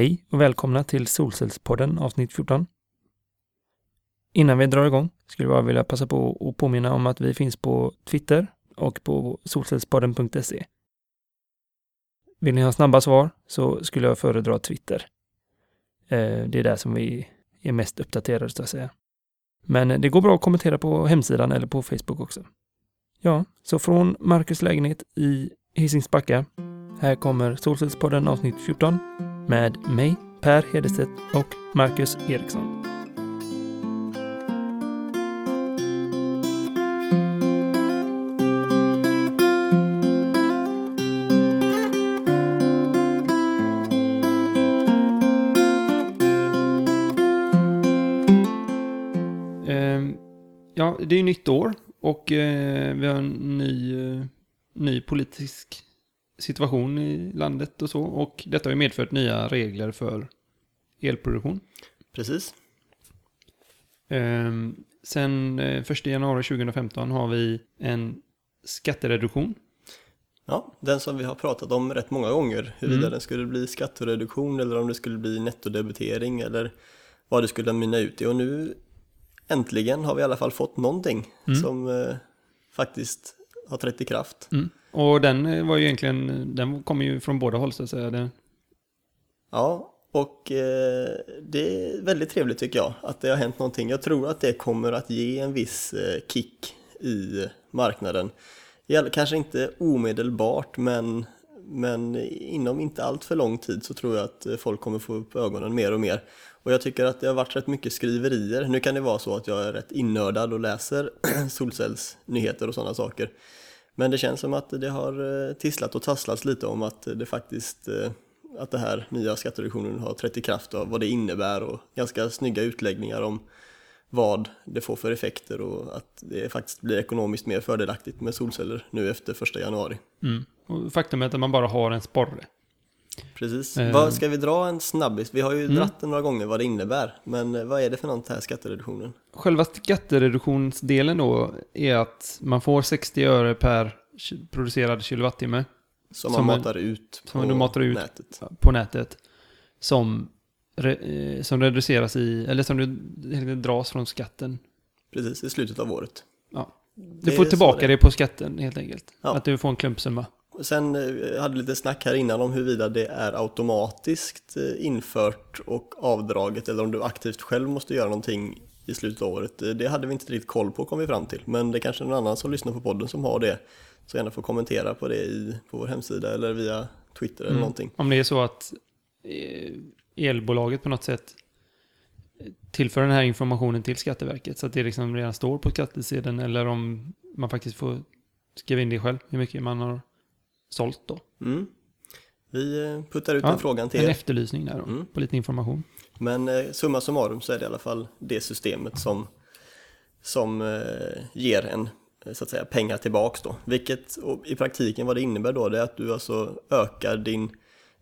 Hej och välkomna till Solcellspodden avsnitt 14. Innan vi drar igång skulle jag bara vilja passa på att påminna om att vi finns på Twitter och på solcellspodden.se. Vill ni ha snabba svar så skulle jag föredra Twitter. Eh, det är där som vi är mest uppdaterade så att säga. Men det går bra att kommentera på hemsidan eller på Facebook också. Ja, så från Marcus lägenhet i Hisingsbacka. Här kommer Solcellspodden avsnitt 14 med mig, Per Hedestedt och Marcus Eriksson. Ehm, ja, det är ju nytt år och eh, vi har en ny, eh, ny politisk situation i landet och så. Och detta har ju medfört nya regler för elproduktion. Precis. Ehm, sen eh, 1 januari 2015 har vi en skattereduktion. Ja, den som vi har pratat om rätt många gånger, huruvida Mm. den skulle bli skattereduktion eller om det skulle bli nettodebitering eller vad det skulle mynna ut i. Och nu äntligen har vi i alla fall fått någonting Mm. som eh, faktiskt har trätt i kraft. Mm. Och den eh, var ju egentligen, den kommer ju från båda håll så att säga. Det... Ja, och eh, det är väldigt trevligt tycker jag att det har hänt någonting. Jag tror att det kommer att ge en viss eh, kick i marknaden. Kanske inte omedelbart men, men inom inte allt för lång tid så tror jag att eh, folk kommer få upp ögonen mer och mer. Och jag tycker att det har varit rätt mycket skriverier. Nu kan det vara så att jag är rätt innördad och läser solcellsnyheter och sådana saker. Men det känns som att det har eh, tisslat och tasslats lite om att det faktiskt eh, att det här nya skattereduktionen har trätt i kraft och vad det innebär och ganska snygga utläggningar om vad det får för effekter och att det faktiskt blir ekonomiskt mer fördelaktigt med solceller nu efter första januari. mm. och faktum är att man bara har en sporre. Precis. Eh. Vad, ska vi dra en snabbis? Vi har ju Mm. dratt den några gånger vad det innebär, men eh, vad är det för något här skattereduktionen? Själva skattereduktionsdelen då är att man får 60 öre per producerad kilowattimme Som, Som man en- matar ut som på du matar ut. nätet. på nätet som, eh, som reduceras i, eller som du, dras från skatten. Precis, i slutet av året. Ja. Du Det får tillbaka det det på skatten helt enkelt. Ja. Att du får en klumpsumma. Sen eh, hade lite snack här innan om huruvida det är automatiskt eh, infört och avdraget eller om du aktivt själv måste göra någonting i slutet av året. Eh, Det hade vi inte riktigt koll på kom vi fram till. Men det är kanske någon annan som lyssnar på podden som har det. Så gärna får kommentera på det i, på vår hemsida eller via Twitter eller Mm. någonting. Om det är så att elbolaget på något sätt tillför den här informationen till Skatteverket så att det liksom redan står på skattesidan eller om man faktiskt får skriva in det själv hur mycket man har sålt då. Mm. Vi eh, puttar ut Ja, den frågan till En er. efterlysning där då, Mm. på lite information. Men eh, summa summarum så är det i alla fall det systemet som, som eh, ger en så att säga pengar tillbaks då. Vilket i praktiken vad det innebär då det är att du alltså ökar din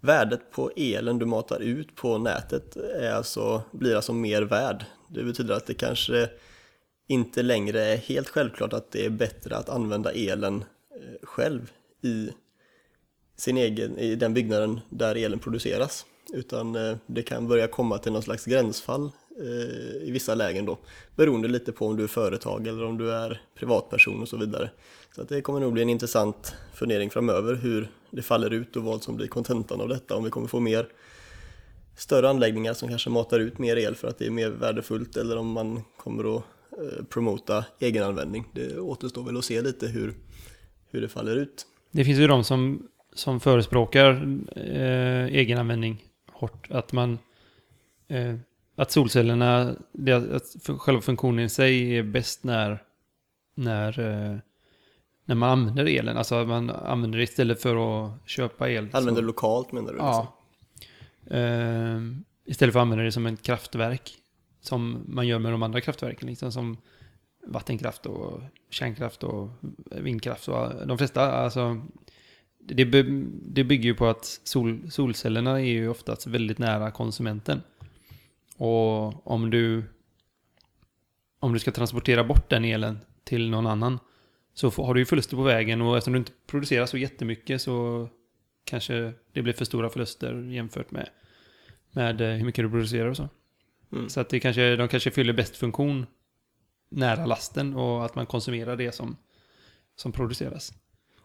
värdet på elen du matar ut på nätet är alltså, blir alltså mer värd. Det betyder att det kanske inte längre är helt självklart att det är bättre att använda elen själv i sin egen, i den byggnaden där elen produceras. Utan eh, det kan börja komma till någon slags gränsfall eh, i vissa lägen då. Beroende lite på om du är företag eller om du är privatperson och så vidare. Så att det kommer nog bli en intressant fundering framöver hur det faller ut och vad som blir kontentan av detta. Om vi kommer få mer större anläggningar som kanske matar ut mer el för att det är mer värdefullt eller om man kommer att eh, promota egenanvändning. Det återstår väl att se lite hur, hur det faller ut. Det finns ju de som, som förespråkar eh, egenanvändning hårt. Att man... Eh, att solcellerna, det, att själva funktionen i sig är bäst när, när, eh, när man använder elen. Alltså att man använder det istället för att köpa el. Använder så- lokalt menar du? Ja. Eh, istället för att använda det som ett kraftverk. Som man gör med de andra kraftverken. Liksom som vattenkraft och kärnkraft och vindkraft. Och de flesta, alltså. Det, det bygger ju på att sol, solcellerna är ju oftast väldigt nära konsumenten. Och om du om du ska transportera bort den elen till någon annan så har du ju förluster på vägen och eftersom du inte producerar så jättemycket så kanske det blir för stora förluster jämfört med, med eh, hur mycket du producerar och så. Mm. Så att det kanske, de kanske fyller bäst funktion nära lasten och att man konsumerar det som, som produceras.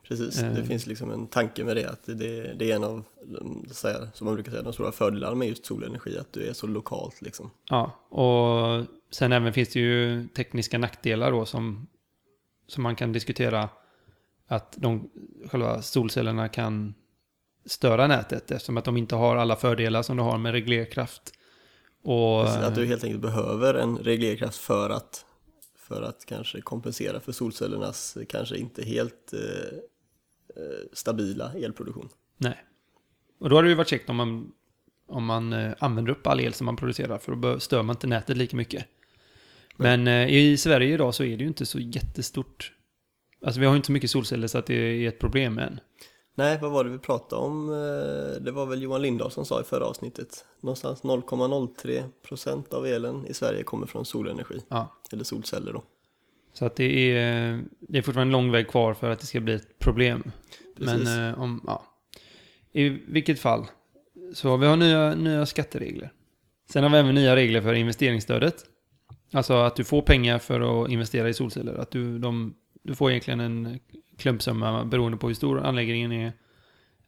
Precis, Eh. det finns liksom en tanke med det att det, det är en av, de- så här, som man brukar säga, de stora fördelarna med just solenergi, att du är så lokalt liksom. Ja, och sen även finns det ju tekniska nackdelar då som, som man kan diskutera att de, själva solcellerna kan störa nätet eftersom att de inte har alla fördelar som du har med reglerkraft. Och, Precis, Att du helt enkelt behöver en reglerkraft för att, för att kanske kompensera för solcellernas kanske inte helt eh, stabila elproduktion. Nej. Och då har det ju varit käckt om man, om man eh, använder upp all el som man producerar för då stör man inte nätet lika mycket. Men eh, i Sverige idag så är det ju inte så jättestort. Alltså vi har ju inte så mycket solceller så att det är ett problem än. Nej, vad var det vi pratade om? Eh, Det var väl Johan Lindahl som sa i förra avsnittet. Någonstans 0,03 procent av elen i Sverige kommer från solenergi, Ja. eller solceller då. Så att det är, det är fortfarande en lång väg kvar för att det ska bli ett problem. Precis. Men eh, om, ja. I vilket fall. Så vi har nya, nya skatteregler. Sen har vi även nya regler för investeringsstödet. Alltså att du får pengar för att investera i solceller. Att du, de, du får egentligen en klumpsumma beroende på hur stor anläggningen är.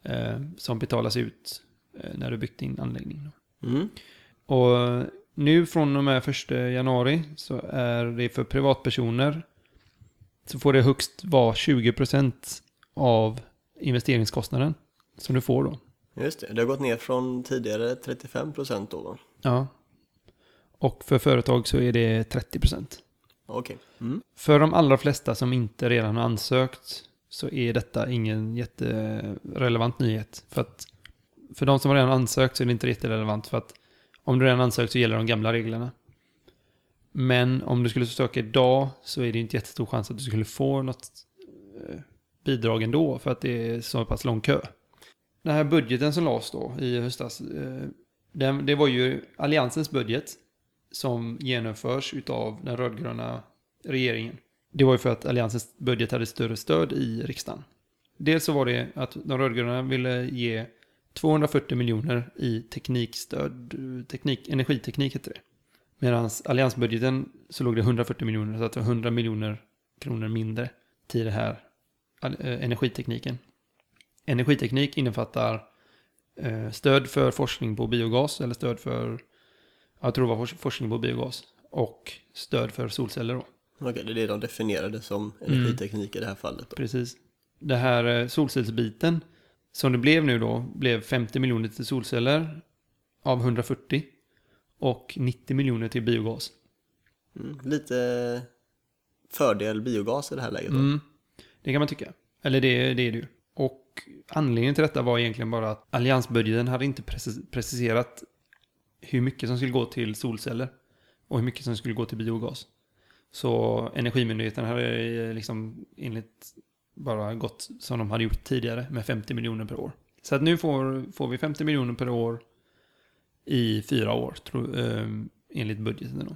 Eh, som betalas ut eh, när du byggt din anläggning. Mm. Och nu från och med 1 januari så är det för privatpersoner så får det högst vara 20% av investeringskostnaden som du får då. Just det, det har gått ner från tidigare 35 procent då va? Ja. Och för företag så är det 30%. Okej. Mm. För de allra flesta som inte redan har ansökt så är detta ingen jätterelevant nyhet. För att för de som har redan ansökt så är det inte jätterelevant för att om du redan ansökt så gäller de gamla reglerna. Men om du skulle söka idag så är det inte jättestor chans att du skulle få något eh, bidrag ändå för att det är så pass lång kö. Den här budgeten som lades då i höstas, eh, den, det var ju Alliansens budget som genomförs utav den rödgröna regeringen. Det var ju för att Alliansens budget hade större stöd i riksdagen. Dels så var det att de rödgröna ville ge 240 miljoner i teknikstöd, teknik, energiteknik heter det. Medan alliansbudgeten så låg det 140 miljoner, så att det var 100 miljoner kronor mindre till det här eh, energitekniken. Energiteknik innefattar eh, stöd för forskning på biogas, eller stöd för, jag tror det var fors- forskning på biogas, och stöd för solceller då. Okej, det är det de definierade som Mm. energiteknik i det här fallet då. Precis. Det här eh, solcellsbiten, som det blev nu då, blev 50 miljoner till solceller av 140 och 90 miljoner till biogas. Mm. Lite fördel biogas i det här läget då. Mm, det kan man tycka. Eller det, det är det ju. Och anledningen till detta var egentligen bara att alliansbudgeten hade inte precis- preciserat hur mycket som skulle gå till solceller och hur mycket som skulle gå till biogas. Så Energimyndigheten hade eh, liksom enligt bara gått som de hade gjort tidigare med 50 miljoner per år. Så att nu får, får vi 50 miljoner per år i fyra år, tro, eh, enligt budgeten. Då.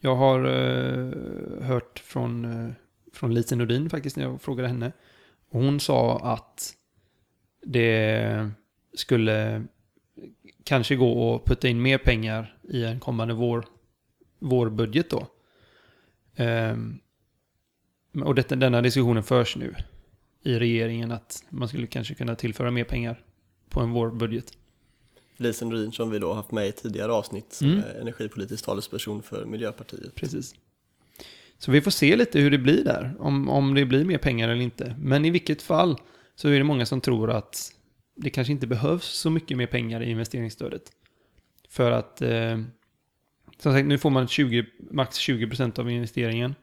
Jag har eh, hört från, eh, från Lise Nordin faktiskt när jag frågade henne. Och hon sa att det skulle kanske gå att putta in mer pengar i en kommande vår, vårbudget då. Ehm, och detta, denna diskussionen förs nu i regeringen att man skulle kanske kunna tillföra mer pengar på en vårbudget. Lisen Nordin som vi då haft med i tidigare avsnitt, Mm. är energipolitisk talesperson för Miljöpartiet. Precis. Så vi får se lite hur det blir där, om, om det blir mer pengar eller inte. Men i vilket fall så är det många som tror att det kanske inte behövs så mycket mer pengar i investeringsstödet. För att, eh, som sagt, nu får man 20, max 20% av investeringen.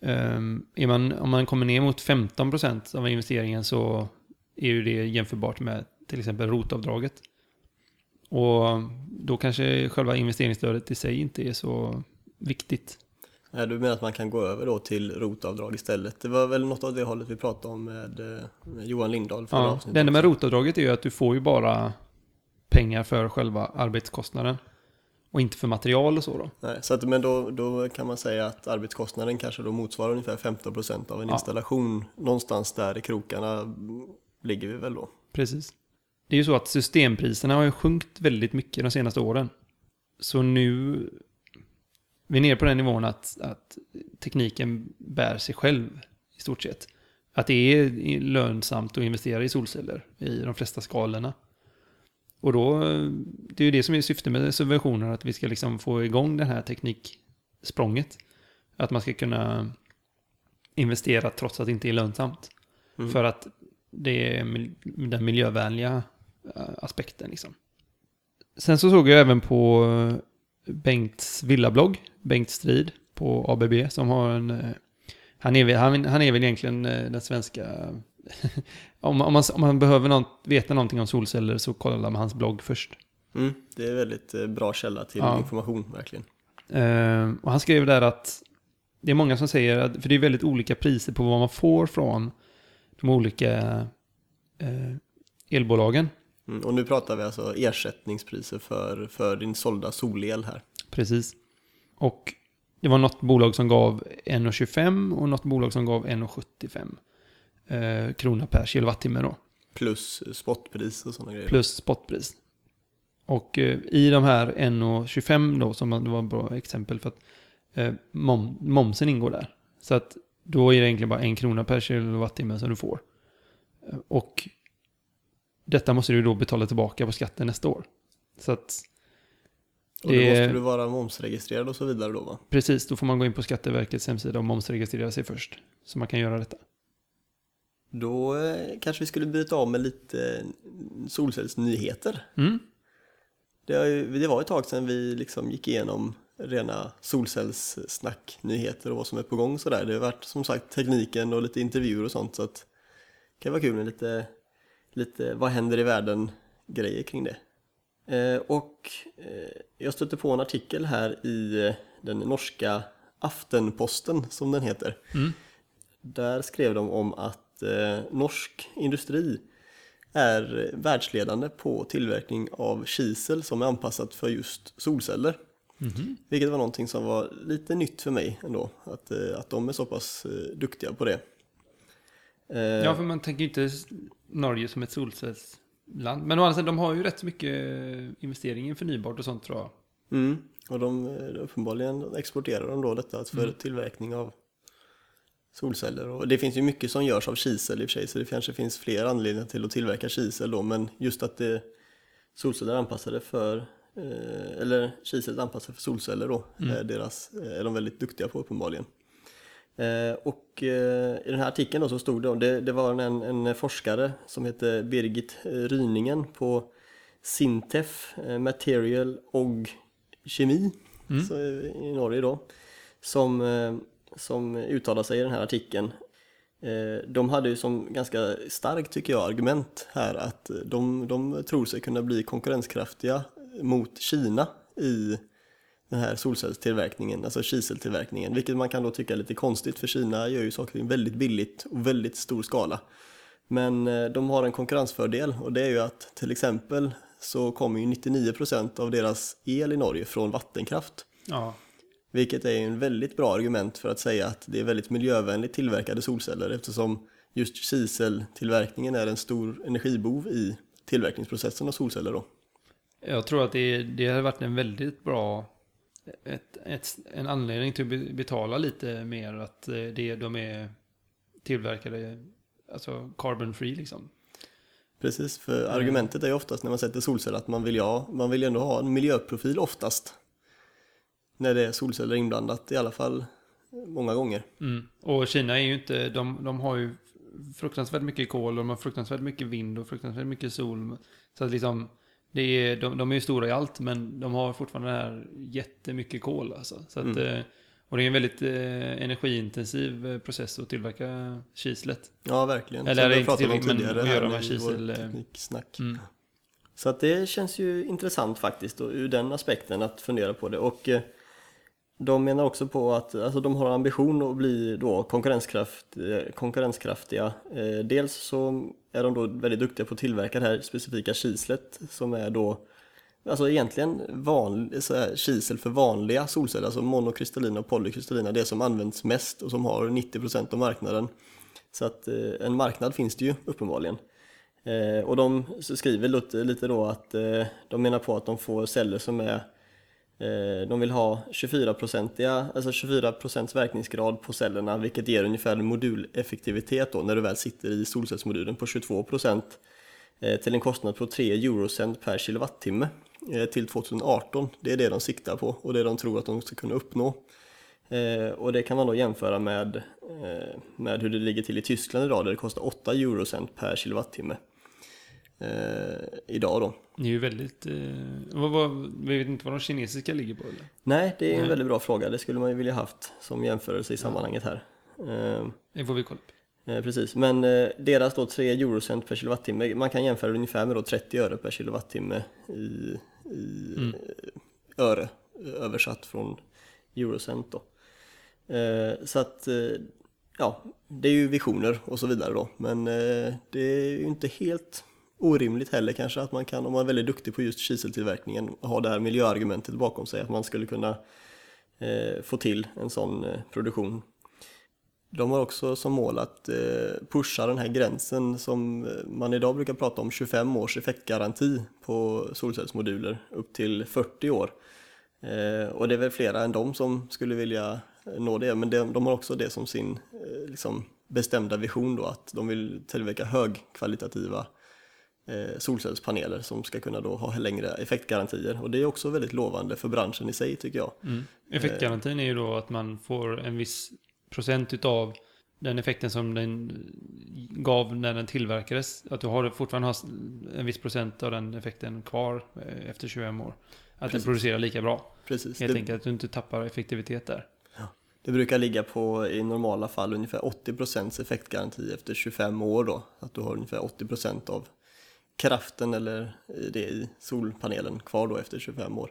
Um, man, om man kommer ner mot 15% av investeringen så är ju det jämförbart med till exempel rotavdraget. Och då kanske själva investeringsstödet i sig inte är så viktigt. Nej, du menar att man kan gå över då till rotavdrag istället? Det var väl något av det hållet vi pratade om med, eh, med Johan Lindahl förra Ja, avsnittet. det enda med rotavdraget är ju att du får ju bara pengar för själva arbetskostnaden. Och inte för material och så då. Nej, så att, men då, då kan man säga att arbetskostnaden kanske då motsvarar ungefär 15% av en Ja. installation. Någonstans där i krokarna ligger vi väl då. Precis. det är ju så att systempriserna har ju sjunkit väldigt mycket de senaste åren. Så nu, vi är nere på den nivån att, att tekniken bär sig själv i stort sett. Att det är lönsamt att investera i solceller i de flesta skalorna. Och då, det är ju det som är syftet med subventioner, att vi ska liksom få igång det här tekniksprånget. Att man ska kunna investera trots att det inte är lönsamt. Mm. För att det är den miljövänliga eh, aspekten liksom. Sen så såg jag även på Bengts villablogg, Bengt Strid på ABB, som har en... eh, Han är, han, han är väl egentligen eh, den svenska... om, man- om, man, om man behöver något, veta någonting om solceller så kollar man hans blogg först. Mm, det är väldigt eh, bra källa till Ja. information, verkligen. Eh, och han skrev där att det är många som säger att, för det är väldigt olika priser på vad man får från de olika eh, elbolagen. Mm, och nu pratar vi alltså ersättningspriser för, för din sålda solel här. Precis. Och det var något bolag som gav 1,25 och något bolag som gav 1,75 eh, krona per kilowattimme då. Plus spotpris och sådana grejer. Plus spotpris. Och eh, i de här 1,25 då, som det var ett bra exempel för att eh, mom, momsen ingår där. Så att då är det egentligen bara en krona per kilowattimme som du får. Eh, och detta måste du då betala tillbaka på skatten nästa år. Så att och då det- måste du vara momsregistrerad och så vidare då va? precis, då får man gå in på Skatteverkets hemsida och momsregistrera sig först. Så man kan göra detta. Då eh, kanske vi skulle byta av med lite solcellsnyheter. Mm. Det, ju, det var ett tag sedan vi liksom gick igenom rena solcellssnacknyheter och vad som är på gång sådär. Det har varit som sagt tekniken och lite intervjuer och sånt så att det kan vara kul med lite, lite vad händer i världen grejer kring det. Eh, och eh, jag stötte på en artikel här i eh, den norska Aftenposten som den heter. Mm. Där skrev de om att eh, norsk industri är världsledande på tillverkning av kisel som är anpassat för just solceller. Mhm. Vilket var någonting som var lite nytt för mig ändå, att, eh, att de är så pass eh, duktiga på det. Eh, Ja, för man tänker ju inte Norge som ett solcellsland. Men å andra sidan, de har ju rätt så mycket eh, investering i förnybart och sånt tror jag. mm, och de uppenbarligen exporterar de då detta för Mm. tillverkning av solceller. Och det finns ju mycket som görs av kisel i och för sig, så det kanske finns fler anledningar till att tillverka kisel då, men just att det, solceller anpassade för eh, eller kisel är anpassat för solceller då, Mm. är, deras, är de väldigt duktiga på uppenbarligen. Eh, och eh, i den här artikeln då så stod det, det, det var en, en forskare som heter Birgit eh, Ryningen på Sintef eh, Material och Kemi Mm. så, eh, i Norge då, som, eh, som uttalar sig i den här artikeln. Eh, de hade ju som ganska starkt tycker jag argument här att de, de tror sig kunna bli konkurrenskraftiga mot Kina i den här solcellstillverkningen, alltså kiseltillverkningen, vilket man kan då tycka är lite konstigt för Kina gör ju saker väldigt billigt och väldigt stor skala. Men eh, de har en konkurrensfördel och det är ju att till exempel så kommer ju 99% av deras el i Norge från vattenkraft. Ja, vilket är en väldigt bra argument för att säga att det är väldigt miljövänligt tillverkade solceller eftersom just kiseltillverkningen är en stor energibov i tillverkningsprocessen av solceller då. jag tror att det, det har varit en väldigt bra ett, ett, en anledning till att be- betala lite mer att eh, det, de är tillverkade, alltså carbon free liksom. Precis, för argumentet är ju oftast när man sätter solceller att man vill, ja, man vill ju ändå ha en miljöprofil oftast. När det är solceller inblandat, i alla fall många gånger. Mm. Och Kina är ju inte, de, de har ju fruktansvärt mycket kol och de har fruktansvärt mycket vind och fruktansvärt mycket sol. Så att liksom, det är, de, de är ju stora i allt men de har fortfarande det här jättemycket kol alltså. Så att, Mm. eh, och det är en väldigt eh, energiintensiv eh, process att tillverka kislet. Ja, verkligen. Eller vi inte pratade om till- men tidigare att göra med kisel, eh, tekniksnack. Mm. Så att det känns ju intressant faktiskt och ur den aspekten att fundera på det. Och eh, de menar också på att alltså, de har ambition att bli då konkurrenskraft, eh, konkurrenskraftiga. Eh, Dels så är de då väldigt duktiga på att tillverka det här specifika kislet som är då Alltså egentligen vanlig, så här, kisel för vanliga solceller, alltså monokristallina och polykristallina, det som används mest och som har 90% av marknaden. Så att eh, en marknad finns det ju uppenbarligen. Eh, och de skriver lite, lite då att eh, de menar på att de får celler som är Eh, de vill ha 24-procentiga, alltså 24% verkningsgrad på cellerna vilket ger ungefär moduleffektivitet då när du väl sitter i solcellsmodulen på 22 procent eh, till en kostnad på 3 eurocent per kilowattimme eh, till 2018. Det är det de siktar på och det de tror att de ska kunna uppnå. Och det kan man då jämföra med, med hur det ligger till i Tyskland idag där det kostar 8 eurocent per kilowattimme. Eh, idag då. Det är ju väldigt... Eh, vad, vad, vi vet inte vad de kinesiska ligger på eller? Nej, det är en Nej. väldigt bra fråga. Det skulle man ju vilja haft som jämförelse i sammanhanget här. Eh, det får vi kolla på. Eh, precis, men eh, deras då 3 eurocent per kilowattimme, man kan jämföra ungefär med då 30 öre per kilowattimme i, i mm. öre översatt från eurocent då. Eh, så att, eh, ja, det är ju visioner och så vidare då, men eh, det är ju inte helt orimligt heller kanske att man kan, om man är väldigt duktig på just kiseltillverkningen, ha det här miljöargumentet bakom sig, att man skulle kunna eh, få till en sån eh, produktion. De har också som mål att eh, pusha den här gränsen som man idag brukar prata om 25 års effektgaranti på solcellsmoduler upp till 40 år. Och det är väl flera än de som skulle vilja nå det, men de, de har också det som sin eh, liksom, bestämda vision då, att de vill tillverka högkvalitativa solcellspaneler som ska kunna då ha längre effektgarantier och det är också väldigt lovande för branschen i sig tycker jag. Mm. Effektgarantin är ju då att man får en viss procent utav den effekten som den gav när den tillverkades. Att du har, fortfarande har en viss procent av den effekten kvar eh, efter 25 år. Att Precis. den producerar lika bra. Precis. Helt det... enkelt att du inte tappar effektivitet där. Det brukar ligga på i normala fall ungefär 80% effektgaranti efter 25 år då. Att du har ungefär 80% av kraften eller det i solpanelen kvar då efter 25 år.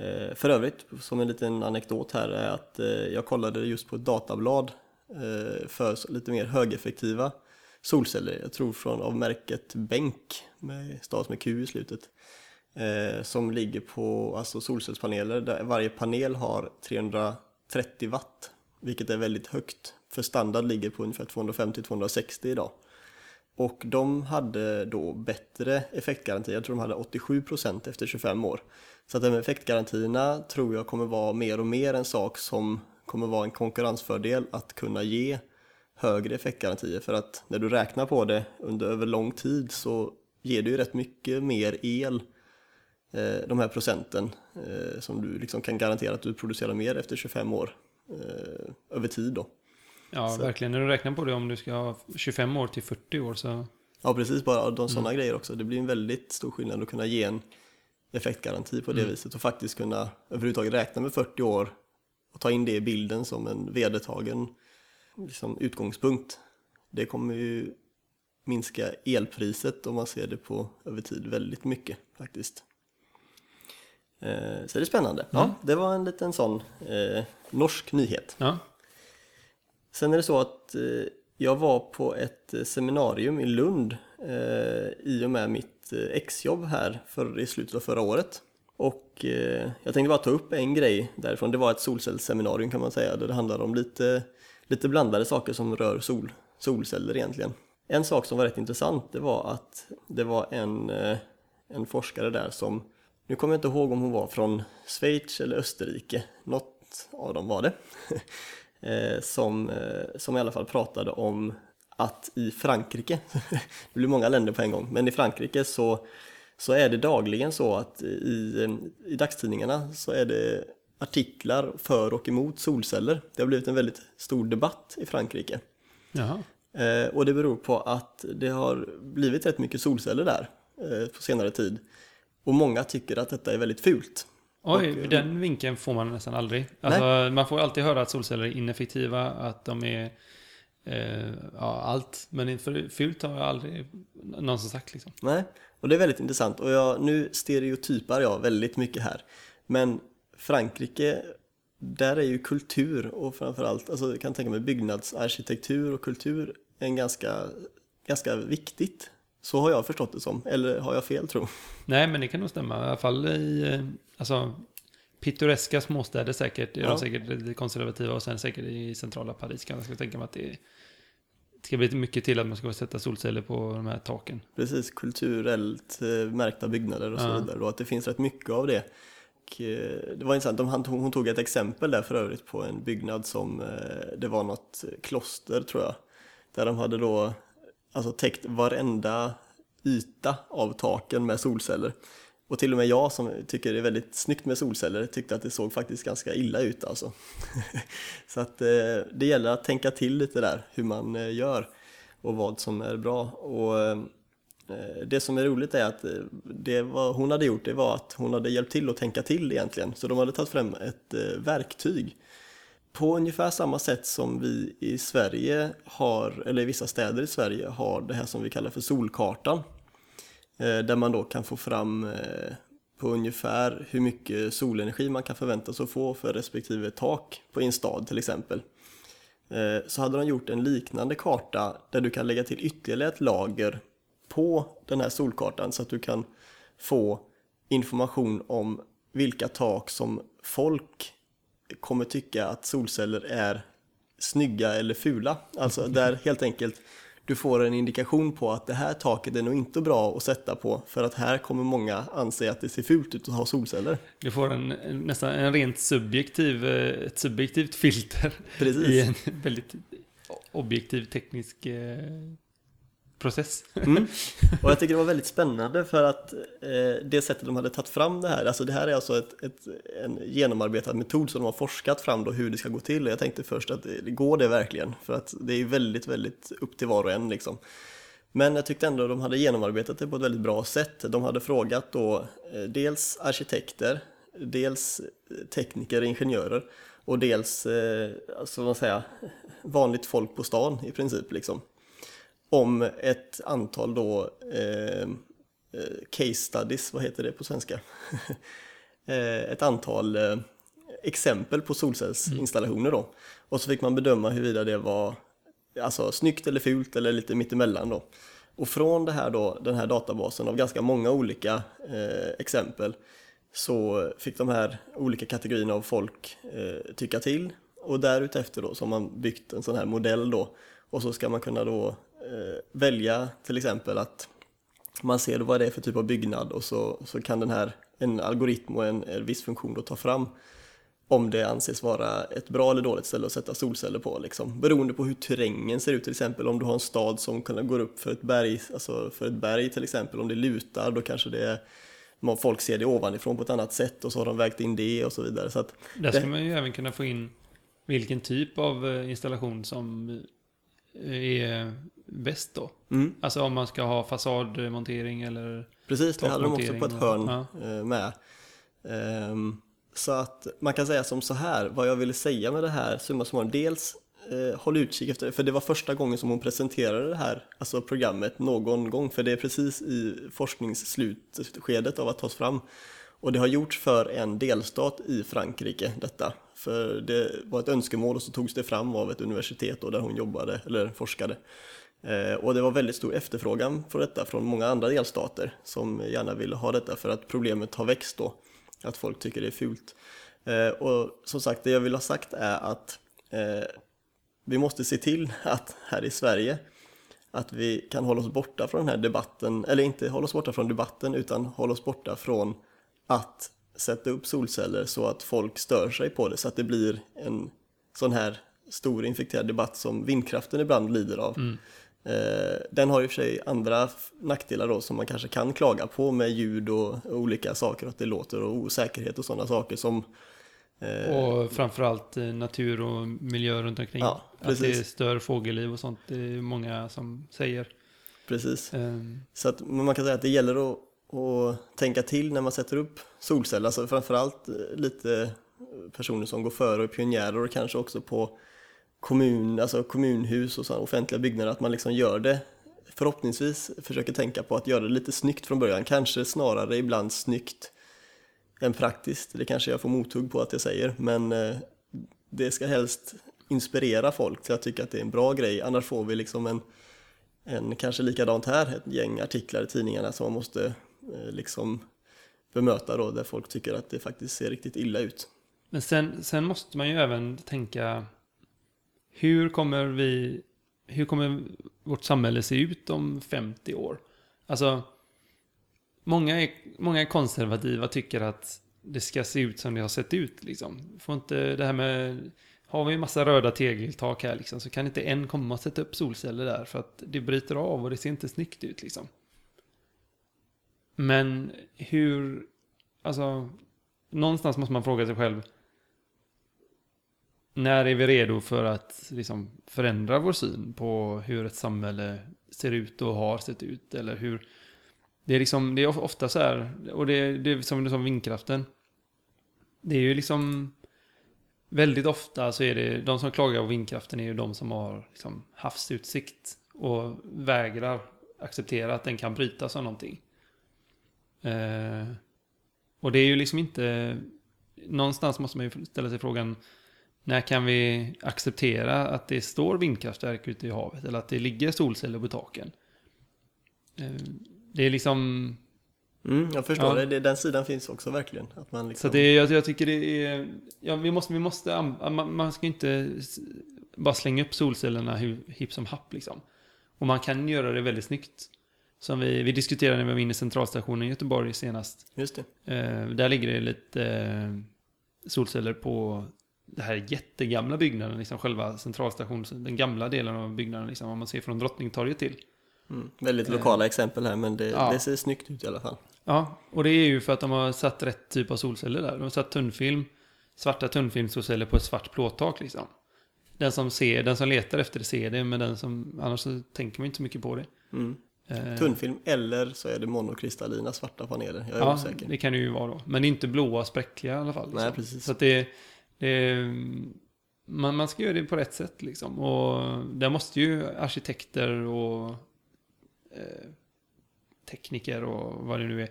Eh, för övrigt, som en liten anekdot här, är att eh, jag kollade just på ett datablad eh, för lite mer högeffektiva solceller. Jag tror från av märket Bänk, med stavas med Q i slutet. Som ligger på alltså solcellspaneler där varje panel har 330 watt, vilket är väldigt högt. För standard ligger på ungefär 250-260 idag. Och de hade då bättre effektgaranti, jag tror de hade 87% efter 25 år. Så att de effektgarantierna tror jag kommer vara mer och mer en sak som kommer vara en konkurrensfördel att kunna ge högre effektgarantier. För att när du räknar på det under över lång tid så ger det ju rätt mycket mer el Eh, de här procenten eh, som du liksom kan garantera att du producerar mer efter 25 år eh, över tid då. Ja, så. verkligen. När du räknar på det om du ska ha 25 år till 40 år så... Ja, precis. Bara de sådana mm. grejer också. Det blir en väldigt stor skillnad att kunna ge en effektgaranti på det mm. viset och faktiskt kunna överhuvudtaget räkna med 40 år och ta in det i bilden som en vedertagen liksom, utgångspunkt. Det kommer ju minska elpriset om man ser det på över tid väldigt mycket faktiskt. Eh, så det är spännande. Ja, mm. det var en liten sån eh, norsk nyhet. Ja. Sen är det så att eh, jag var på ett eh, seminarium i Lund eh, i och med mitt exjobb här för, i slutet av förra året. Och jag tänkte bara ta upp en grej därifrån. Det var ett solcellsseminarium kan man säga där det handlade om lite, lite blandade saker som rör sol, solceller egentligen. En sak som var rätt intressant det var att det var en, en forskare där som nu kommer jag inte ihåg om hon var från Schweiz eller Österrike, något av dem var det. Eh, som, eh, som i alla fall pratade om att i Frankrike, det blir många länder på en gång, men i Frankrike så, så är det dagligen så att i, i dagstidningarna så är det artiklar för och emot solceller. Det har blivit en väldigt stor debatt i Frankrike. Jaha. Eh, och det beror på att det har blivit rätt mycket solceller där på senare tid. Och många tycker att detta är väldigt fult. Oj, och, den vinkeln får man nästan aldrig. Alltså, man får alltid höra att solceller är ineffektiva, att de är eh, ja, allt. Men för fult har jag aldrig någonsin sagt. Liksom. Nej, och det är väldigt intressant. Och jag, nu stereotypar jag väldigt mycket här. Men Frankrike, där är ju kultur och framförallt, alltså jag kan tänka mig byggnadsarkitektur och kultur en ganska, ganska viktigt så har jag förstått det som, eller har jag fel tro? Nej, men det kan nog stämma. I alla fall i eh, alltså, pittoreska småstäder säkert. Är ja. de säkert lite konservativa och sen säkert i centrala Paris kan jag tänka mig att det är det ska bli mycket till att man ska sätta solceller på de här taken. Precis, kulturellt eh, märkta byggnader och så Ja. vidare. Och att det finns rätt mycket av det. Och, eh, det var intressant, de, hon tog ett exempel där för övrigt på en byggnad som, eh, det var något kloster tror jag. Där de hade då alltså täckt varenda yta av taken med solceller. Och till och med jag som tycker det är väldigt snyggt med solceller tyckte att det såg faktiskt ganska illa ut alltså. Så att eh, det gäller att tänka till lite där hur man eh, gör och vad som är bra. Och eh, det som är roligt är att det vad hon hade gjort det var att hon hade hjälpt till att tänka till egentligen. Så de hade tagit fram ett verktyg på ungefär samma sätt som vi i Sverige har, eller i vissa städer i Sverige har det här som vi kallar för solkartan. Eh, Där man då kan få fram eh, på ungefär hur mycket solenergi man kan förvänta sig att få för respektive tak på en stad till exempel. Eh, Så hade de gjort en liknande karta där du kan lägga till ytterligare ett lager på den här solkartan så att du kan få information om vilka tak som folk kommer tycka att solceller är snygga eller fula. Alltså där helt enkelt du får en indikation på att det här taket är nog inte bra att sätta på för att här kommer många anse att det ser fult ut att ha solceller. Du får en, nästan en rent subjektiv, eh, ett subjektivt filter Precis. i en väldigt objektiv teknisk eh, process. Mm. Och jag tycker det var väldigt spännande för att eh, det sättet de hade tagit fram det här, alltså det här är alltså ett, ett, en genomarbetad metod som de har forskat fram då hur det ska gå till och jag tänkte först att det, går det verkligen? För att det är ju väldigt, väldigt upp till var och en liksom. Men jag tyckte ändå de hade genomarbetat det på ett väldigt bra sätt. De hade frågat då eh, dels arkitekter, dels eh, tekniker, ingenjörer och dels, eh, alltså vad man säga, vanligt folk på stan i princip liksom om ett antal då eh, eh, case studies, vad heter det på svenska? Eh, ett antal eh, exempel på solcellsinstallationer då. Och så fick man bedöma huruvida det var alltså, snyggt eller fult eller lite mittemellan då. Och från det här då, den här databasen av ganska många olika eh, exempel så fick de här olika kategorierna av folk eh, tycka till och därutefter då så har man byggt en sån här modell då och så ska man kunna då välja till exempel att man ser vad det är för typ av byggnad och så, så kan den här, en algoritm och en, en viss funktion då ta fram om det anses vara ett bra eller dåligt ställe att sätta solceller på. Liksom. Beroende på hur terrängen ser ut till exempel. Om du har en stad som går upp för ett berg, alltså för ett berg till exempel. Om det lutar då kanske det är, folk ser det ovanifrån på ett annat sätt och så har de vägt in det och så vidare. Så Där Det- ska man ju även kunna få in vilken typ av eh, installation som eh, är bäst då. mm, Alltså om man ska ha fasadmontering eller... precis, det hade de också på ett hörn och- eh, med. Ehm, så att man kan säga som så här, vad jag ville säga med det här, summa summarum, dels eh, håll utkik efter, för det var första gången som hon presenterade det här, alltså programmet någon gång, för det är precis i forskningsslutskedet av att tas fram. Och det har gjorts för en delstat i Frankrike, detta. För det var ett önskemål och så togs det fram av ett universitet då, där hon jobbade, eller forskade. Eh, och det var väldigt stor efterfrågan på detta från många andra delstater som gärna ville ha detta för att problemet har växt då. Att folk tycker det är fult. Eh, och som sagt, det jag vill ha sagt är att eh, vi måste se till att här i Sverige att vi kan hålla oss borta från den här debatten, eller inte hålla oss borta från debatten utan hålla oss borta från att sätta upp solceller så att folk stör sig på det så att det blir en sån här stor infekterad debatt som vindkraften ibland lider av. Mm. Den har i och för sig andra nackdelar då som man kanske kan klaga på med ljud och olika saker, att det låter och osäkerhet och sådana saker som eh, Och framförallt eh, natur och miljö runt omkring. Ja, att det precis. stör fågelliv och sånt. Det är många som säger. precis. Ehm, Så att man kan säga att det gäller att, att tänka till när man sätter upp solceller, alltså framförallt eh, lite personer som går före och är pionjärer och kanske också på kommun, alltså kommunhus och sådana offentliga byggnader, att man liksom gör det förhoppningsvis försöker tänka på att göra det lite snyggt från början, kanske snarare ibland snyggt än praktiskt. Det kanske jag får mothugg på att jag säger, men eh, det ska helst inspirera folk till att tycka att det är en bra grej, annars får vi liksom en en kanske likadant här, ett gäng artiklar i tidningarna som man måste eh, liksom bemöta då, där folk tycker att det faktiskt ser riktigt illa ut. Men sen, sen måste man ju även tänka hur kommer vi hur kommer vårt samhälle se ut om 50 år? Alltså, många är, många är konservativa tycker att det ska se ut som det har sett ut. Liksom. Får inte det här med, har vi en massa röda tegeltak här liksom, så kan inte en komma och sätta upp solceller där för att det bryter av och det ser inte snyggt ut. Liksom. Men hur, alltså, någonstans måste man fråga sig själv, när är vi redo för att liksom, förändra vår syn på hur ett samhälle ser ut och har sett ut? Eller hur... Det är, liksom, det är ofta så här, och det, det är som du sa vindkraften. Det är ju liksom... Väldigt ofta så är det, de som klagar på vindkraften är ju de som har liksom havsutsikt och vägrar acceptera att den kan brytas av någonting. Eh, och det är ju liksom inte... Någonstans måste man ju ställa sig frågan, när kan vi acceptera att det står vindkraftverk ute i havet eller att det ligger solceller på taken? Eh, det är liksom... Mm, jag förstår ja. det. Den sidan finns också verkligen. Att man liksom... Så det, jag, jag tycker det är... Ja, vi måste... Vi måste man, man ska inte bara slänga upp solcellerna hipp som happ liksom. Och man kan göra det väldigt snyggt. Som vi, vi diskuterade när vi var inne i centralstationen i Göteborg senast. Just det. Eh, där ligger det lite eh, solceller på det här jättegamla byggnaden, liksom själva centralstationen, den gamla delen av byggnaden, liksom, om man ser från Drottningtorget till. Mm, väldigt lokala eh, exempel här, men det, ja. det, ser snyggt ut i alla fall. Ja, och det är ju för att de har satt rätt typ av solceller där. De har satt tunnfilm, svarta tunnfilmssolceller på ett svart plåttak liksom. Den som ser, den som letar efter det ser det, men den som, annars så tänker man inte så mycket på det. Mm. Eh, Tunnfilm eller så är det monokristallina svarta paneler, jag är ja, osäker. det kan det ju vara då. Men inte blåa spräckliga i alla fall. Liksom. Nej, precis. Så att det, det man, man ska göra det på rätt sätt liksom. Och där måste ju arkitekter och eh, tekniker och vad det nu är.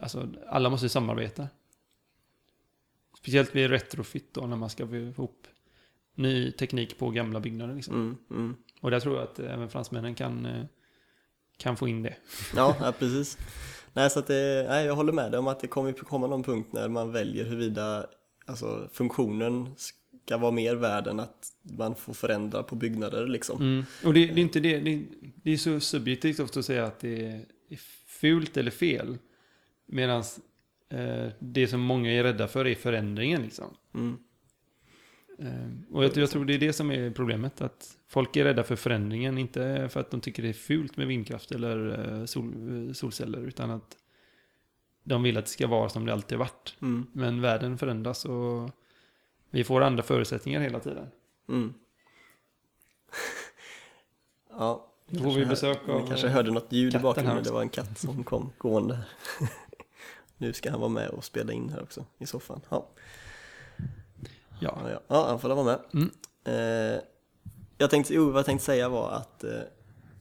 Alltså alla måste samarbeta. Speciellt vid retrofit då när man ska få ihop ny teknik på gamla byggnader. Liksom. Mm, mm. Och där tror jag att även fransmännen kan eh, kan få in det. Ja, ja precis. Nej, så att det, nej, jag håller med dig om att det kommer komma någon punkt när man väljer huruvida alltså, funktionen ska vara mer värd än att man får förändra på byggnader liksom. Mm. Och det, det, är inte det, det, det, är så subjektivt ofta att säga att det är fult eller fel. Medan eh, det som många är rädda för är förändringen liksom. Mm. Eh, och jag, jag, tror det är det som är problemet. Att folk är rädda för förändringen. Inte för att de tycker det är fult med vindkraft eller eh, sol, eh, solceller. Utan att de vill att det ska vara som det alltid varit. Mm. Men världen förändras och vi får andra förutsättningar hela tiden. Mm. ja. Då får vi besök av Ni kanske hörde något ljud i bakgrunden. Det var en katt som kom gående. nu ska han vara med och spela in här också i soffan. Ja. Ja, ja, ja han får vara med. Mm. Eh, jag tänkte, jo, vad jag tänkte säga var att eh,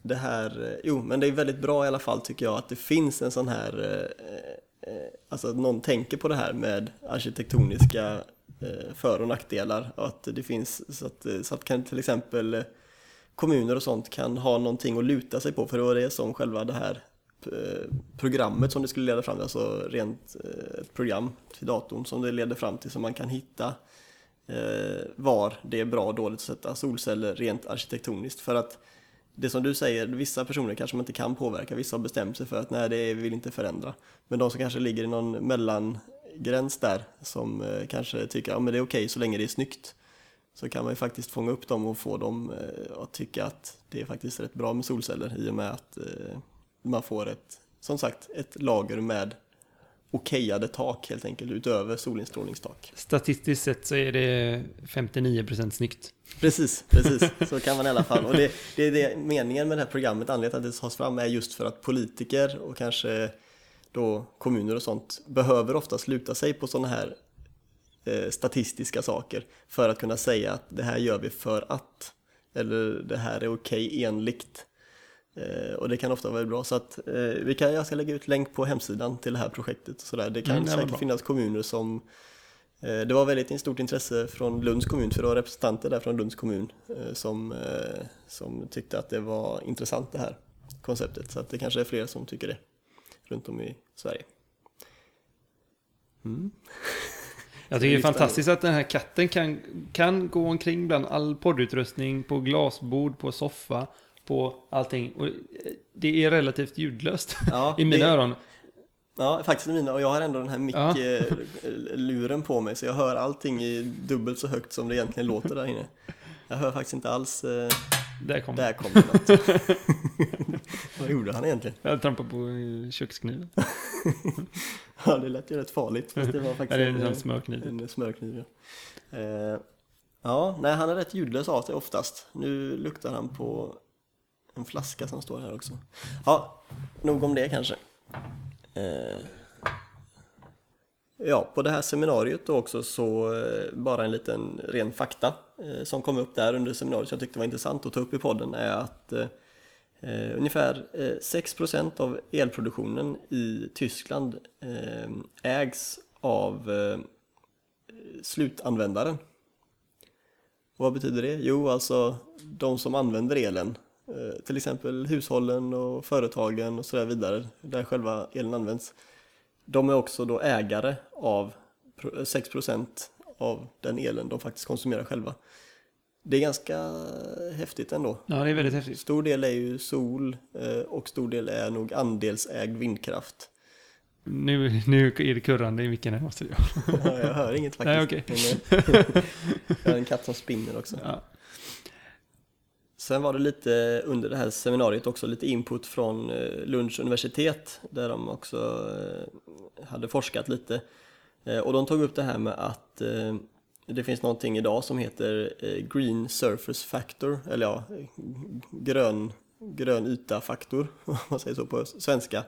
det här, eh, jo, men det är väldigt bra i alla fall tycker jag att det finns en sån här, eh, Eh, alltså att någon tänker på det här med arkitektoniska eh, för och nackdelar och att det finns så att, eh, så att kan till exempel eh, kommuner och sånt kan ha någonting att luta sig på för det var det som själva det här programmet som det skulle leda fram till, alltså rent ett program till datorn som det leder fram till så man kan hitta var det är bra och dåligt att sätta solceller rent arkitektoniskt. För att det som du säger, vissa personer kanske man inte kan påverka, vissa har bestämt sig för att nej, det vill inte förändra. Men de som kanske ligger i någon mellangräns där, som eh, kanske tycker att ja, det är okej okay, så länge det är snyggt, så kan man ju faktiskt fånga upp dem och få dem eh, att tycka att det är faktiskt rätt bra med solceller i och med att eh, man får ett, som sagt, ett lager med okejade tak helt enkelt utöver solinstrålningstak. Statistiskt sett så är det 59% snyggt. Precis, precis. Så kan man i alla fall. Och det, det är det meningen med det här programmet, anledningen till att det tas fram är just för att politiker och kanske då kommuner och sånt behöver ofta sluta sig på sådana här eh, statistiska saker för att kunna säga att det här gör vi för att eller det här är okej enligt Eh, och det kan ofta vara bra så att eh, vi kan, jag ska lägga ut länk på hemsidan till det här projektet. Så där. Det kan mm, det säkert finnas kommuner som eh, det var väldigt stort intresse från Lunds kommun, för det var representanter där från Lunds kommun eh, som, eh, som tyckte att det var intressant det här konceptet. Så att det kanske är fler som tycker det runt om i Sverige. Mm. Jag tycker det är fantastiskt att den här katten kan, kan gå omkring bland all poddutrustning, på glasbord, på soffa, på allting. Och eh, det är relativt ljudlöst Ja, i mina det- öron. Ja, faktiskt i mina. Och jag har ändå den här Ja. mick-luren på mig så jag hör allting i dubbelt så högt som det egentligen låter där inne. Jag hör faktiskt inte alls, eh, Där kom där kom det något. Vad gjorde han egentligen? Jag trampade på eh, kökskniven. Ja, det lät ju rätt farligt. Fast det var faktiskt det en, en eh, smörkniv. en smörkniv. Ja. Eh, ja, nej, han är rätt ljudlös av sig oftast. Nu luktar han på en flaska som står här också. Ja, nog om det kanske. Eh, ja, på det här seminariet då också så eh, bara en liten ren fakta eh, som kom upp där under seminariet som jag tyckte var intressant att ta upp i podden är att eh, eh ungefär eh, 6% av elproduktionen i Tyskland eh, ägs av eh, slutanvändaren. Och vad betyder det? Jo, alltså de som använder elen. Eh, till exempel hushållen och företagen och så vidare, där själva elen används. De är också då ägare av pro- 6% av den elen de faktiskt konsumerar själva. Det är ganska häftigt ändå. Ja, det är väldigt häftigt. Stor del är ju sol eh, och stor del är nog andelsägd vindkraft. Nu, nu är det kurrande i micken här måste jag. Ja, jag hör inget faktiskt. Nej. Men, eh, jag har en katt som spinner också. Ja. Sen var det lite under det här seminariet också lite input från eh, Lunds universitet där de också eh, hade forskat lite. Eh, och de tog upp det här med att det finns någonting idag som heter Green Surface Factor, eller ja, grön, grön yta-faktor, om man säger så på svenska,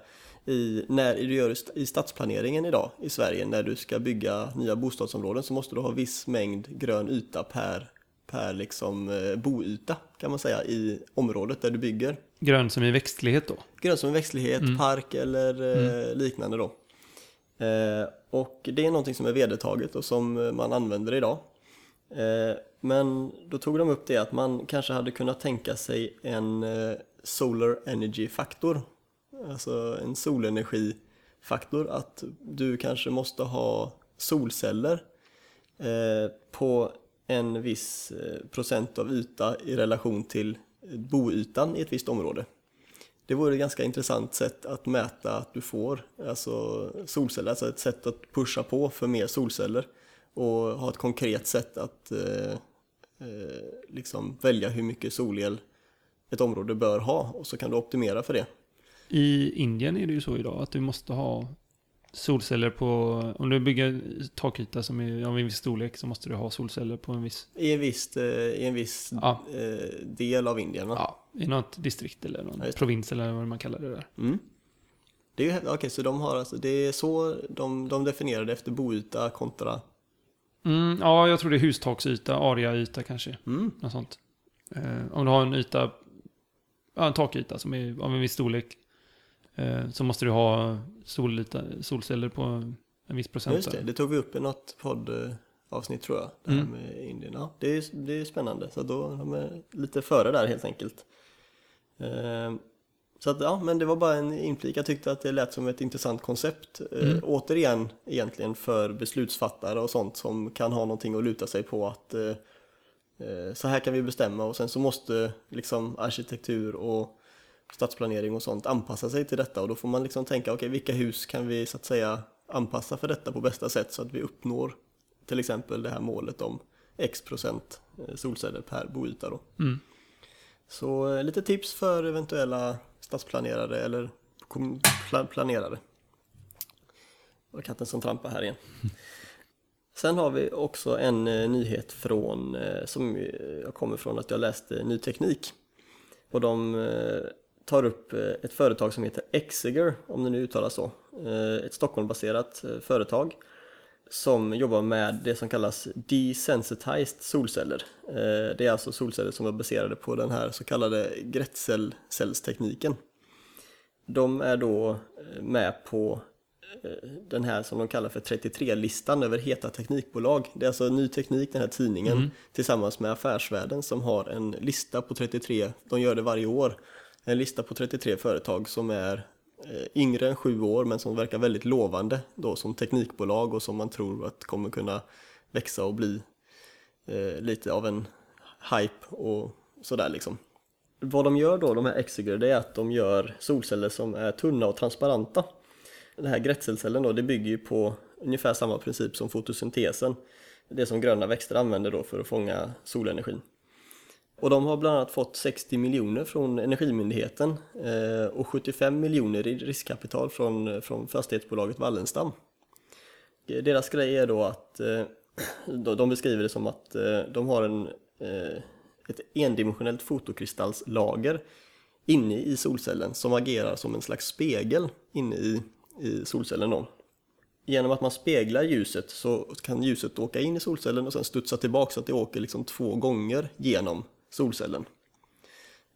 i, när du gör i stadsplaneringen idag i Sverige, när du ska bygga nya bostadsområden så måste du ha viss mängd grön yta per, per liksom, eh, boyta kan man säga i området där du bygger. Grön som i växtlighet då. Grön som en växtlighet, park eller eh, liknande då. Eh, och det är någonting som är vedertaget och som man använder idag. Men då tog de upp det att man kanske hade kunnat tänka sig en Solar Energy Faktor. Alltså en solenergifaktor. Att du kanske måste ha solceller på en viss eh, procent av yta i relation till boytan i ett visst område. Det vore ett ganska intressant sätt att mäta att du får alltså solceller, alltså ett sätt att pusha på för mer solceller och ha ett konkret sätt att eh, eh, liksom välja hur mycket solel ett område bör ha och så kan du optimera för det. I Indien är det ju så idag att du måste ha solceller på, om du bygger takyta som är av en viss storlek så måste du ha solceller på en viss, I en viss, eh, i en viss Ja. eh, del av Indien va? ja, i något distrikt eller någon Ja, provins eller vad man kallar det där. Mm. Det är ju, okej, så de har alltså, det är så de, de definierar det efter boyta kontra Mm, ja, jag tror det är hustaksyta, aria-yta kanske. mm. Något sånt. Eh, om du har en yta, ja, en takyta som är av en viss storlek. Eh, så måste du ha solyta, solceller på en viss procent. Just det, det tog vi upp i något poddavsnitt tror jag. Det här Mm. med Indien. Ja, det, är, det är spännande. Så då de är lite före där helt enkelt. Ehm, så att, ja, men det var bara en inflik. Jag tyckte att det lät som ett intressant koncept. Eh, Mm. återigen egentligen för beslutsfattare och sånt som kan ha någonting att luta sig på att eh, eh, så här kan vi bestämma och sen så måste liksom arkitektur och stadsplanering och sånt anpassa sig till detta och då får man liksom tänka okej vilka hus kan vi så att säga anpassa för detta på bästa sätt så att vi uppnår till exempel det här målet om x procent eh, solceller per boyta då. Mm. Så eh, lite tips för eventuella stadsplanerare eller planerare. Det var katten som trampar här igen. Sen har vi också en eh, nyhet från, som jag kommer från att jag läste Ny Teknik. Och de tar upp eh, ett företag som heter Exiger, om det nu uttalas så. Eh, ett Stockholmbaserat eh, företag som jobbar med det som kallas desensitized solceller. Det är alltså solceller som är baserade på den här så kallade Grätzelcellstekniken. De är då med på den här som de kallar för 33-listan över heta teknikbolag. Det är alltså ny teknik, den här tidningen, tillsammans med Affärsvärlden som har en lista på 33, de gör det varje år, en lista på 33 företag som är eh, yngre än sju år men som verkar väldigt lovande då som teknikbolag och som man tror att kommer kunna växa och bli eh, lite av en hype och sådär liksom. Vad de gör då, de här Exeger, det är att de gör solceller som är tunna och transparenta. Den här grätselcellen då, det bygger ju på ungefär samma princip som fotosyntesen. Det som gröna växter använder då för att fånga solenergin. Och de har bland annat fått 60 miljoner från Energimyndigheten eh, och 75 miljoner i riskkapital från, från fastighetsbolaget Wallenstam. Eh, deras grej är då att eh, de beskriver det som att eh, de har en, eh, ett endimensionellt fotokristallslager inne i solcellen som agerar som en slags spegel inne i, i solcellen. Då. Genom att man speglar ljuset så kan ljuset åka in i solcellen och sen studsa tillbaka så att det åker liksom två gånger genom solcellen.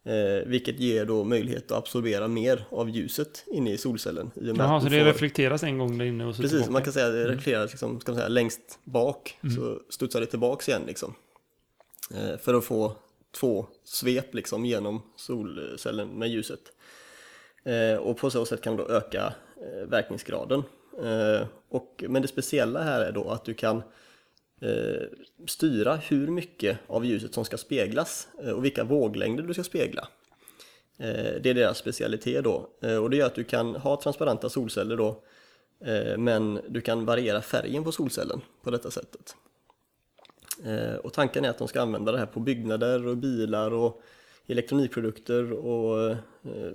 Eh, vilket ger då möjlighet att absorbera mer av ljuset inne i solcellen. I Jaha, så det får... reflekteras en gång där inne och så Precis, tillbaka. man kan säga att det reflekteras liksom, ska man säga, längst bak mm. så studsar det tillbaks igen liksom. Eh, för att få två svep liksom genom solcellen med ljuset. Eh, och på så sätt kan man då öka eh, verkningsgraden. Eh, och, men det speciella här är då att du kan Eh, styra hur mycket av ljuset som ska speglas eh, och vilka våglängder du ska spegla. Eh, det är deras specialitet då och det gör att du kan ha transparenta solceller då men du kan variera färgen på solcellen på detta sättet. Och tanken är att de ska använda det här på byggnader och bilar och elektronikprodukter och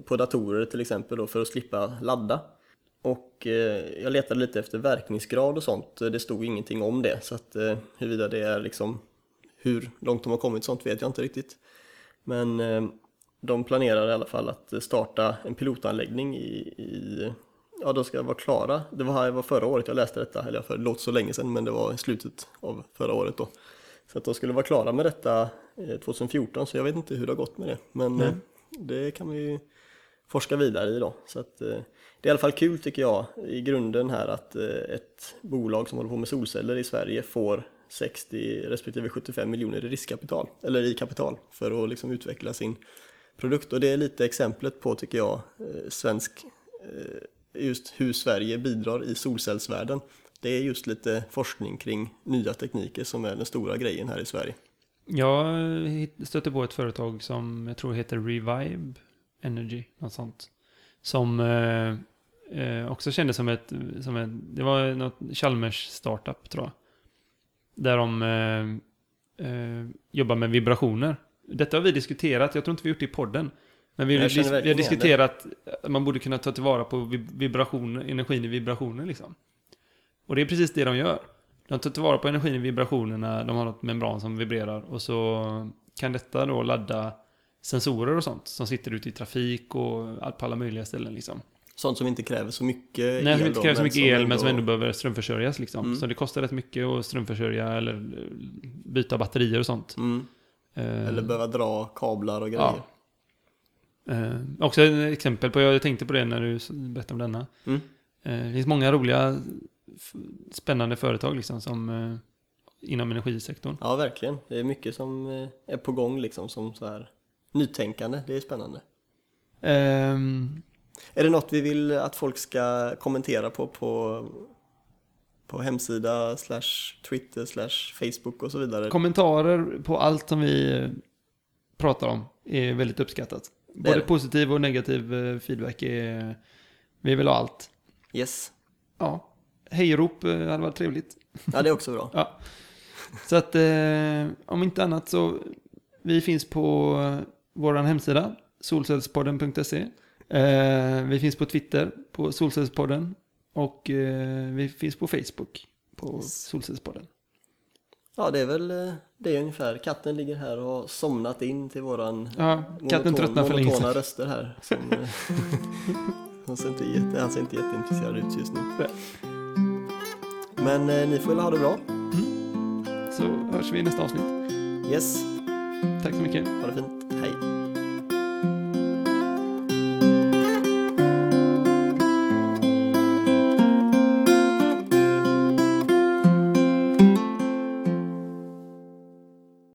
på datorer till exempel då för att slippa ladda. Och eh, jag letade lite efter verkningsgrad och sånt. Det stod ingenting om det. Så att eh, huruvida det är liksom hur långt de har kommit sånt vet jag inte riktigt. Men eh, de planerar i alla fall att starta en pilotanläggning i, i ja de ska vara klara. Det var, det var förra året jag läste detta, eller för det låter så länge sedan men det var i slutet av förra året då. Så att de skulle vara klara med detta 2014 så jag vet inte hur det har gått med det. Men mm. det kan vi ju forska vidare i då. Så att, det är i alla fall kul tycker jag i grunden här att eh, ett bolag som håller på med solceller i Sverige får 60 respektive 75 miljoner i riskkapital, eller i kapital, för att liksom utveckla sin produkt. Och det är lite exemplet på, tycker jag, eh, svensk, eh, just hur Sverige bidrar i solcellsvärlden. Det är just lite forskning kring nya tekniker som är den stora grejen här i Sverige. Jag stötte på ett företag som jag tror heter Revive Energy, något sånt. Som eh, också kändes som ett, som ett, det var något Chalmers startup tror jag. Där de eh, eh, jobbar med vibrationer. Detta har vi diskuterat, jag tror inte vi gjort det i podden. Men vi, dis, vi har diskuterat att man borde kunna ta tillvara på vibration, energin i vibrationer liksom. Och det är precis det de gör. De tar tillvara på energin i vibrationerna, de har något membran som vibrerar och så kan detta då ladda sensorer och sånt som sitter ute i trafik och på alla möjliga ställen liksom. Sånt som inte kräver så mycket Nej, som inte kräver så mycket el, ändå... men som ändå behöver strömförsörjas liksom. Mm. Så det kostar rätt mycket att strömförsörja eller eh, byta batterier och sånt. Mm. Uh, eller behöva dra kablar och grejer. Ja. Uh, också ett exempel på, jag tänkte på det när du berättade om denna. Mm. Uh, det finns många roliga, spännande företag liksom som inom energisektorn. Ja, verkligen. Det är mycket som är på gång liksom som så här nytänkande. Det är spännande. Um, är det något vi vill att folk ska kommentera på på, på hemsida, slash Twitter, slash Facebook och så vidare? Kommentarer på allt som vi pratar om är väldigt uppskattat. Både positiv och negativ eh, feedback är... Vi vill ha allt. Yes. Ja. Hejrop eh, hade varit trevligt. Ja, det är också bra. ja. Så att eh, om inte annat så vi finns på vår hemsida solcellspodden.se Eh, vi finns på Twitter på Solcellspodden och eh, vi finns på Facebook på Solcellspodden. Ja, det är väl eh, det är ungefär. Katten ligger här och har somnat in till våran ja, katten monoton, för monotona röster här. Som, eh, han, ser inte jätte, han ser inte jätteintresserad ut just nu. Men eh, ni får väl ha det bra. Mm. Så hörs vi i nästa avsnitt. Yes. Tack så mycket. Ha det fint.